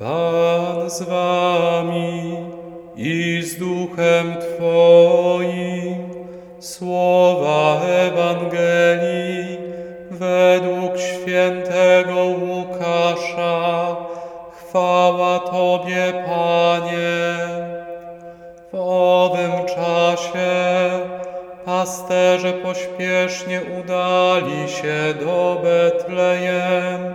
Pan z wami i z duchem Twoim. Słowa Ewangelii według świętego Łukasza. Chwała Tobie, Panie. W owym czasie pasterze pośpiesznie udali się do Betlejem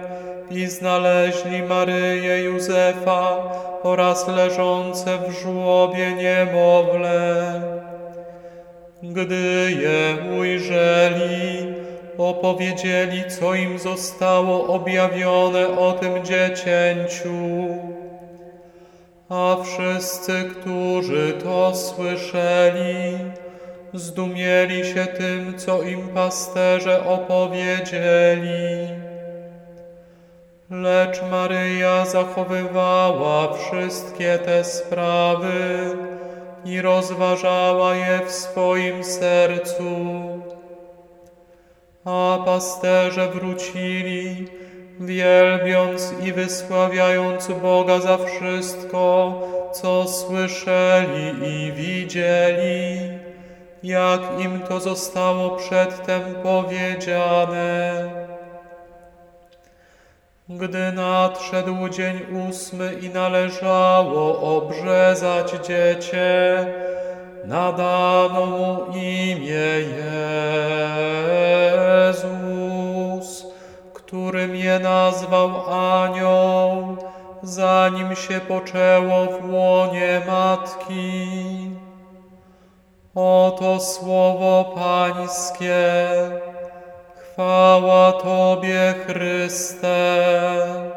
znaleźli Maryję Józefa oraz leżące w żłobie niemowlę. Gdy je ujrzeli, opowiedzieli, co im zostało objawione o tym dziecięciu. A wszyscy, którzy to słyszeli, zdumieli się tym, co im pasterze opowiedzieli. Lecz Maryja zachowywała wszystkie te sprawy i rozważała je w swoim sercu. A pasterze wrócili, wielbiąc i wysławiając Boga za wszystko, co słyszeli i widzieli, jak im to zostało przedtem powiedziane. Gdy nadszedł dzień ósmy i należało obrzezać dziecię, nadano mu imię Jezus, którym je nazwał anioł, zanim się poczęło w łonie matki. Oto słowo Pańskie. Chwała Tobie, Chryste.